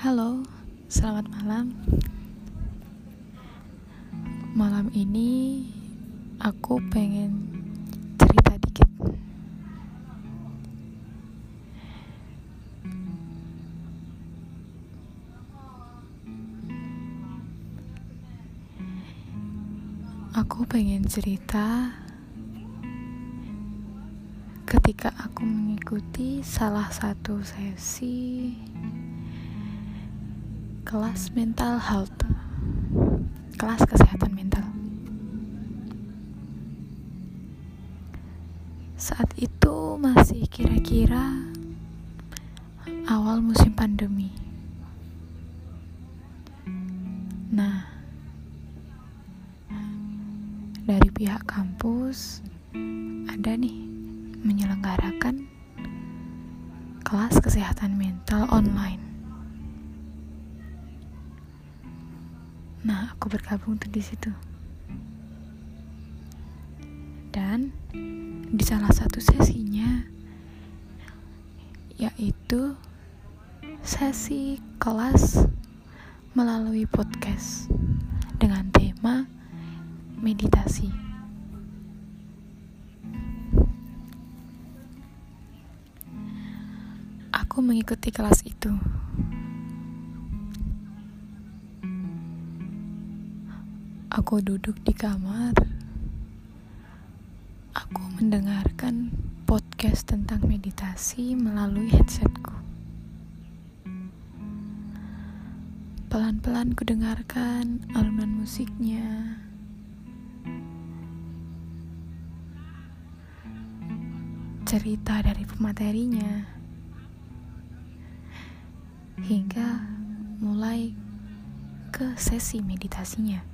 Halo, selamat malam. Malam ini aku pengen cerita dikit. Aku pengen cerita ketika aku mengikuti salah satu sesi kelas mental health. Kelas kesehatan mental. Saat itu masih kira-kira awal musim pandemi. Nah dari pihak kampus ada nih menyelenggarakan kelas kesehatan mental online Nah, aku bergabung tuh di situ. Dan di salah satu sesinya yaitu sesi kelas melalui podcast dengan tema meditasi. Aku mengikuti kelas itu. Aku duduk di kamar. Aku mendengarkan podcast tentang meditasi melalui headsetku. Pelan-pelan ku dengarkan alunan musiknya. Cerita dari pematerinya. Hingga mulai ke sesi meditasinya.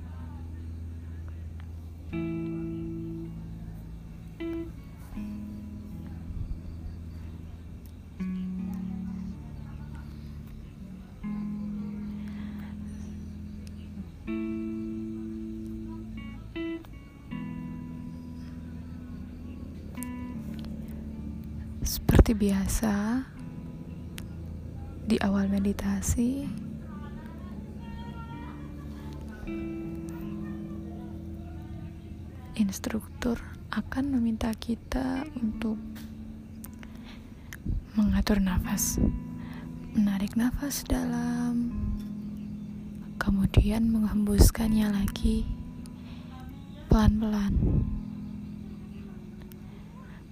Seperti biasa, di awal meditasi, instruktur akan meminta kita untuk mengatur nafas, menarik nafas dalam, kemudian menghembuskannya lagi pelan-pelan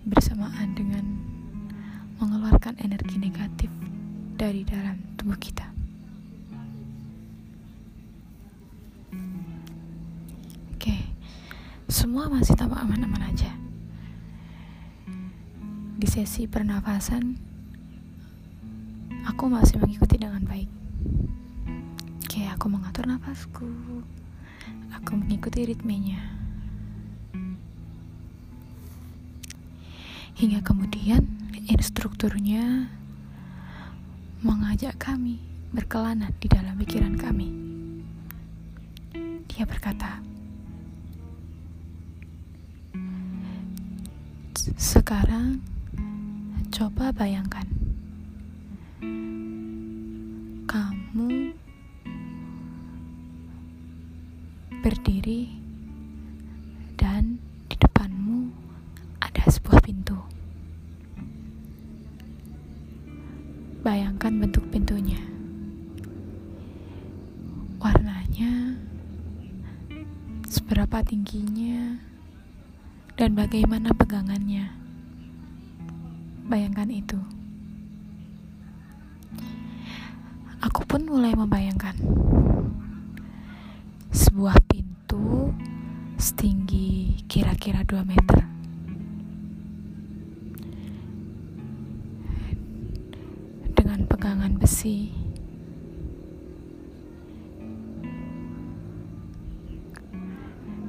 bersamaan dengan mengeluarkan energi negatif dari dalam tubuh kita. Semua masih tampak aman-aman aja. Di sesi pernafasan, aku masih mengikuti dengan baik. Oke, aku mengatur nafasku. Aku mengikuti ritmenya. Hingga kemudian instrukturnya mengajak kami berkelana di dalam pikiran kami. Dia berkata, "Sekarang coba bayangkan kamu berdiri dan di depanmu ada sebuah pintu." Bayangkan bentuk pintunya. Warnanya, seberapa tingginya, dan bagaimana pegangannya. Bayangkan itu. Aku pun mulai membayangkan sebuah pintu setinggi kira-kira 2 meter. pegangan besi.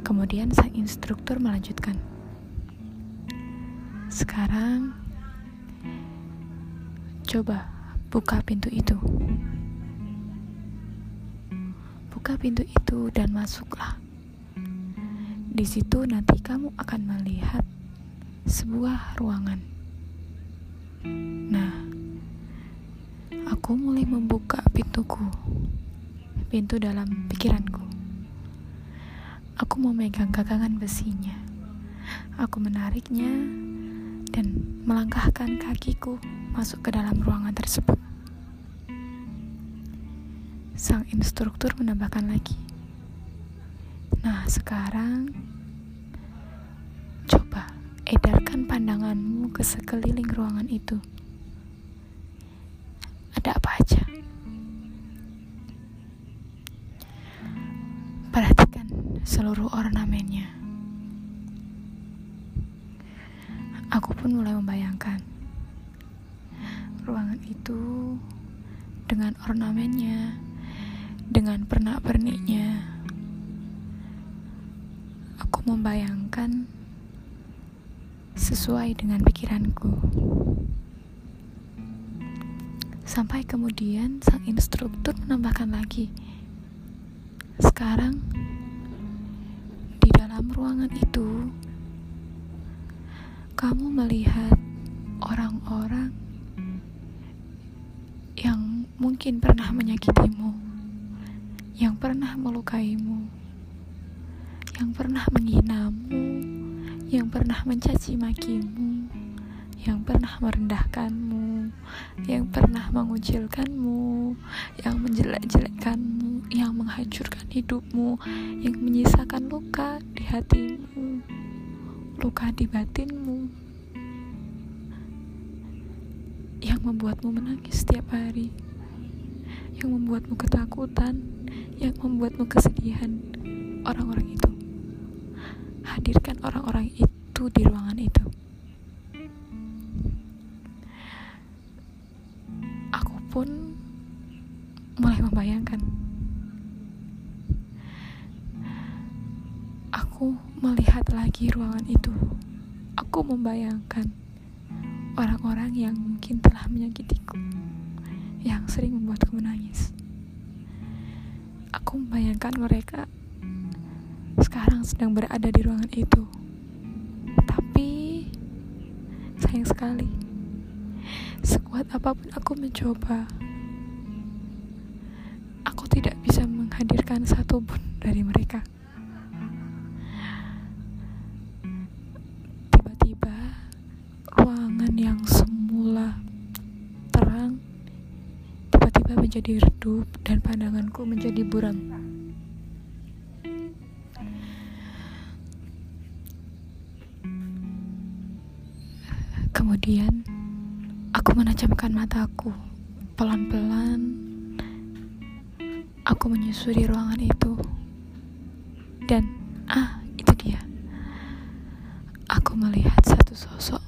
Kemudian sang instruktur melanjutkan. Sekarang coba buka pintu itu. Buka pintu itu dan masuklah. Di situ nanti kamu akan melihat sebuah ruangan. Nah, Aku mulai membuka pintuku, pintu dalam pikiranku. Aku memegang gagangan besinya. Aku menariknya dan melangkahkan kakiku masuk ke dalam ruangan tersebut. Sang instruktur menambahkan lagi, "Nah, sekarang coba edarkan pandanganmu ke sekeliling ruangan itu." ada apa aja. Perhatikan seluruh ornamennya. Aku pun mulai membayangkan ruangan itu dengan ornamennya, dengan pernak-perniknya. Aku membayangkan sesuai dengan pikiranku. Sampai kemudian sang instruktur menambahkan lagi, "Sekarang di dalam ruangan itu, kamu melihat orang-orang yang mungkin pernah menyakitimu, yang pernah melukaimu, yang pernah menghinamu, yang pernah mencaci makimu, yang pernah merendahkanmu." yang pernah mengucilkanmu, yang menjelek-jelekkanmu, yang menghancurkan hidupmu, yang menyisakan luka di hatimu, luka di batinmu, yang membuatmu menangis setiap hari, yang membuatmu ketakutan, yang membuatmu kesedihan. Orang-orang itu, hadirkan orang-orang itu di ruangan itu. pun mulai membayangkan. Aku melihat lagi ruangan itu. Aku membayangkan orang-orang yang mungkin telah menyakitiku, yang sering membuatku menangis. Aku membayangkan mereka sekarang sedang berada di ruangan itu. Tapi sayang sekali Sekuat apa pun aku mencoba, aku tidak bisa menghadirkan satu pun dari mereka. Menjadi redup dan pandanganku menjadi buram. Kemudian, Aku menajamkan mataku. Pelan-pelan, aku menyusuri ruangan itu. Dan, ah, itu dia. Aku melihat satu sosok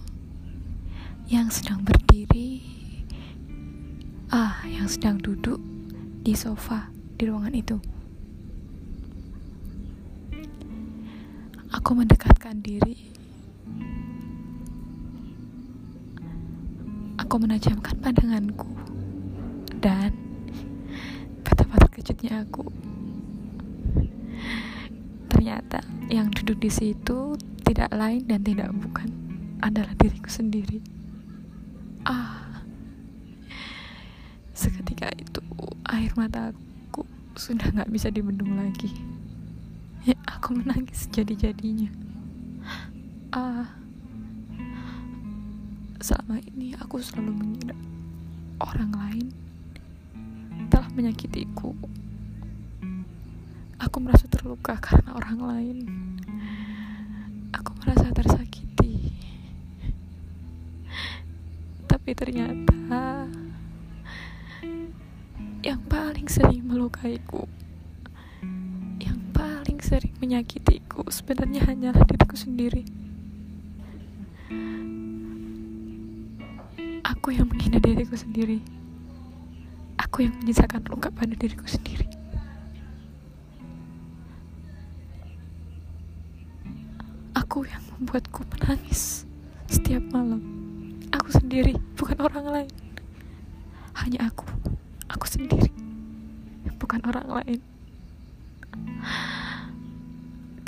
yang sedang berdiri, ah, yang sedang duduk di sofa di ruangan itu. Aku mendekatkan diri Aku menajamkan pandanganku dan betapa terkejutnya aku. Ternyata yang duduk di situ tidak lain dan tidak bukan adalah diriku sendiri. Ah, seketika itu air mataku sudah nggak bisa dibendung lagi. Ya, aku menangis jadi-jadinya. Ah selama ini aku selalu mengira orang lain telah menyakitiku. Aku merasa terluka karena orang lain. Aku merasa tersakiti. Tapi ternyata paling sering melukaiku, yang paling sering menyakitiku sebenarnya hanyalah diriku sendiri. Aku yang menghina diriku sendiri. Aku yang menyisakan luka pada diriku sendiri. Aku yang membuatku menangis setiap malam. Aku sendiri, bukan orang lain. Hanya aku, aku sendiri, orang lain.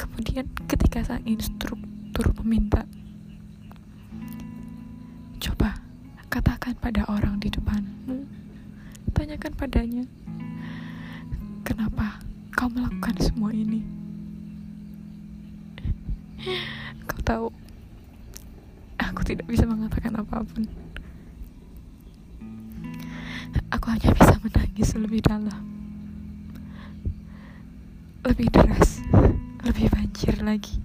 Kemudian ketika sang instruktur meminta Katakan pada orang di depanmu tanyakan padanya, kenapa kau melakukan semua ini? Kau tahu, aku tidak bisa mengatakan apa pun. Aku hanya bisa menangis lebih dalam, lebih deras, lebih banjir lagi.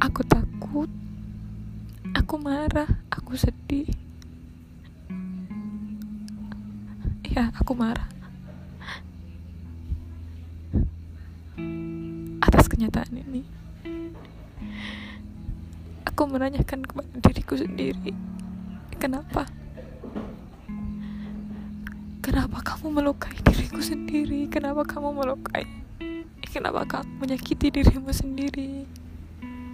Aku takut, aku marah, aku sedih. Ya, aku marah. Atas kenyataan ini, aku menanyakan kepada diriku sendiri, kenapa? Kenapa kamu melukai diriku sendiri? Kenapa kamu melukai? Kenapa kamu menyakiti dirimu sendiri?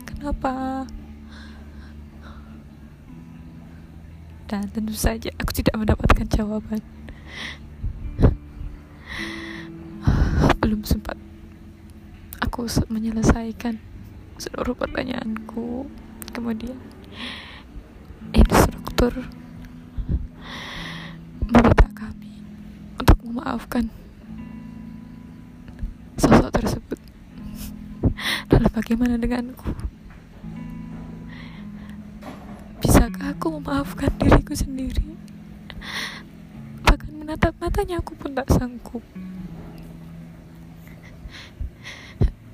Kenapa? Dan tentu saja aku tidak mendapatkan jawaban. Belum sempat aku menyelesaikan seluruh pertanyaanku. Kemudian instruktur memaafkan sosok tersebut. Lalu bagaimana denganku? Bisakah aku memaafkan diriku sendiri? Bahkan menatap matanya aku pun tak sanggup.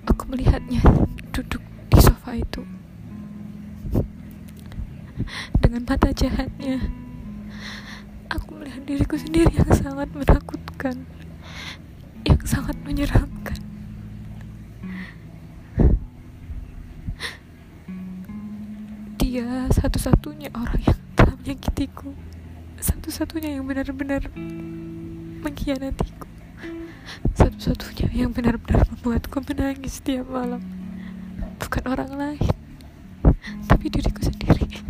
Aku melihatnya duduk di sofa itu dengan mata jahatnya. Diriku sendiri yang sangat menakutkan, yang sangat menyeramkan. dia satu-satunya orang yang telah menyakitiku satu-satunya yang benar-benar mengkhianatiku satu-satunya yang benar-benar membuatku menangis setiap malam. Bukan orang lain tapi diriku sendiri.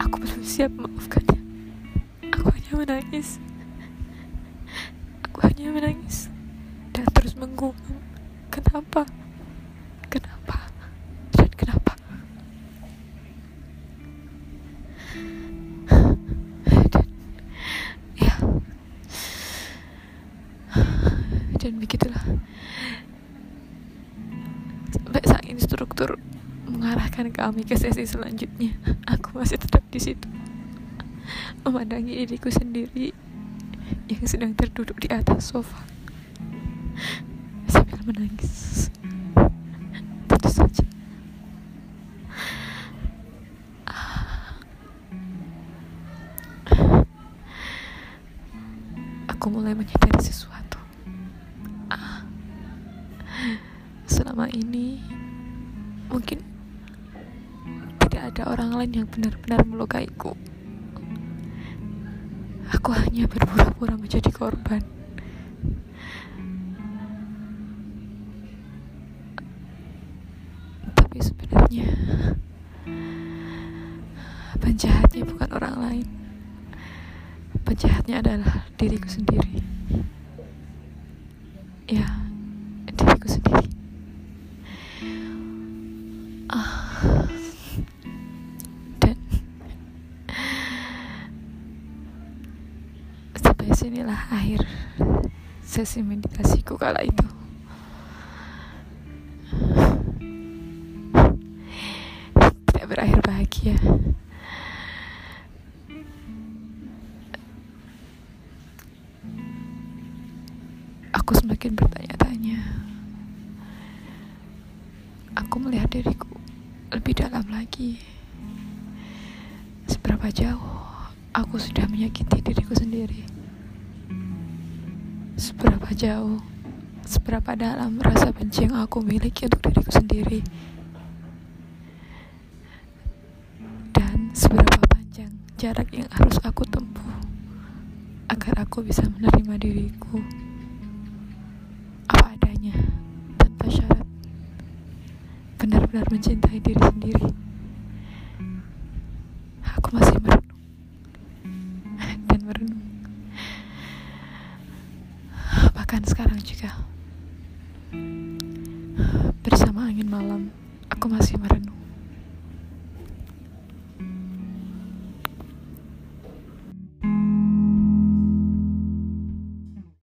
Aku belum siap memaafkannya menangis. Aku hanya menangis dan terus menggumam kenapa? Dan begitulah. Sampai sang instruktur mengarahkan kami ke sesi selanjutnya. Aku masih tetap di situ memandangi diriku sendiri yang sedang terduduk di atas sofa. Sambil menangis. Tentu saja. Aku mulai menyadari sesuatu. Selama ini mungkin tidak ada orang lain yang benar-benar melukaiku. Aku hanya berpura-pura menjadi korban. Tapi sebenarnya penjahatnya bukan orang lain. Penjahatnya adalah diriku sendiri. Ya. Di sinilah akhir sesi meditasiku kala itu. Tidak berakhir bahagia. Aku semakin bertanya-tanya. Aku melihat diriku lebih dalam lagi. Seberapa jauh aku sudah menyakiti diriku sendiri seberapa jauh, seberapa dalam rasa benci yang aku miliki untuk diriku sendiri, dan seberapa panjang jarak yang harus aku tempuh agar aku bisa menerima diriku? Apa adanya tanpa syarat, benar-benar mencintai diri sendiri. Bersama angin malam aku masih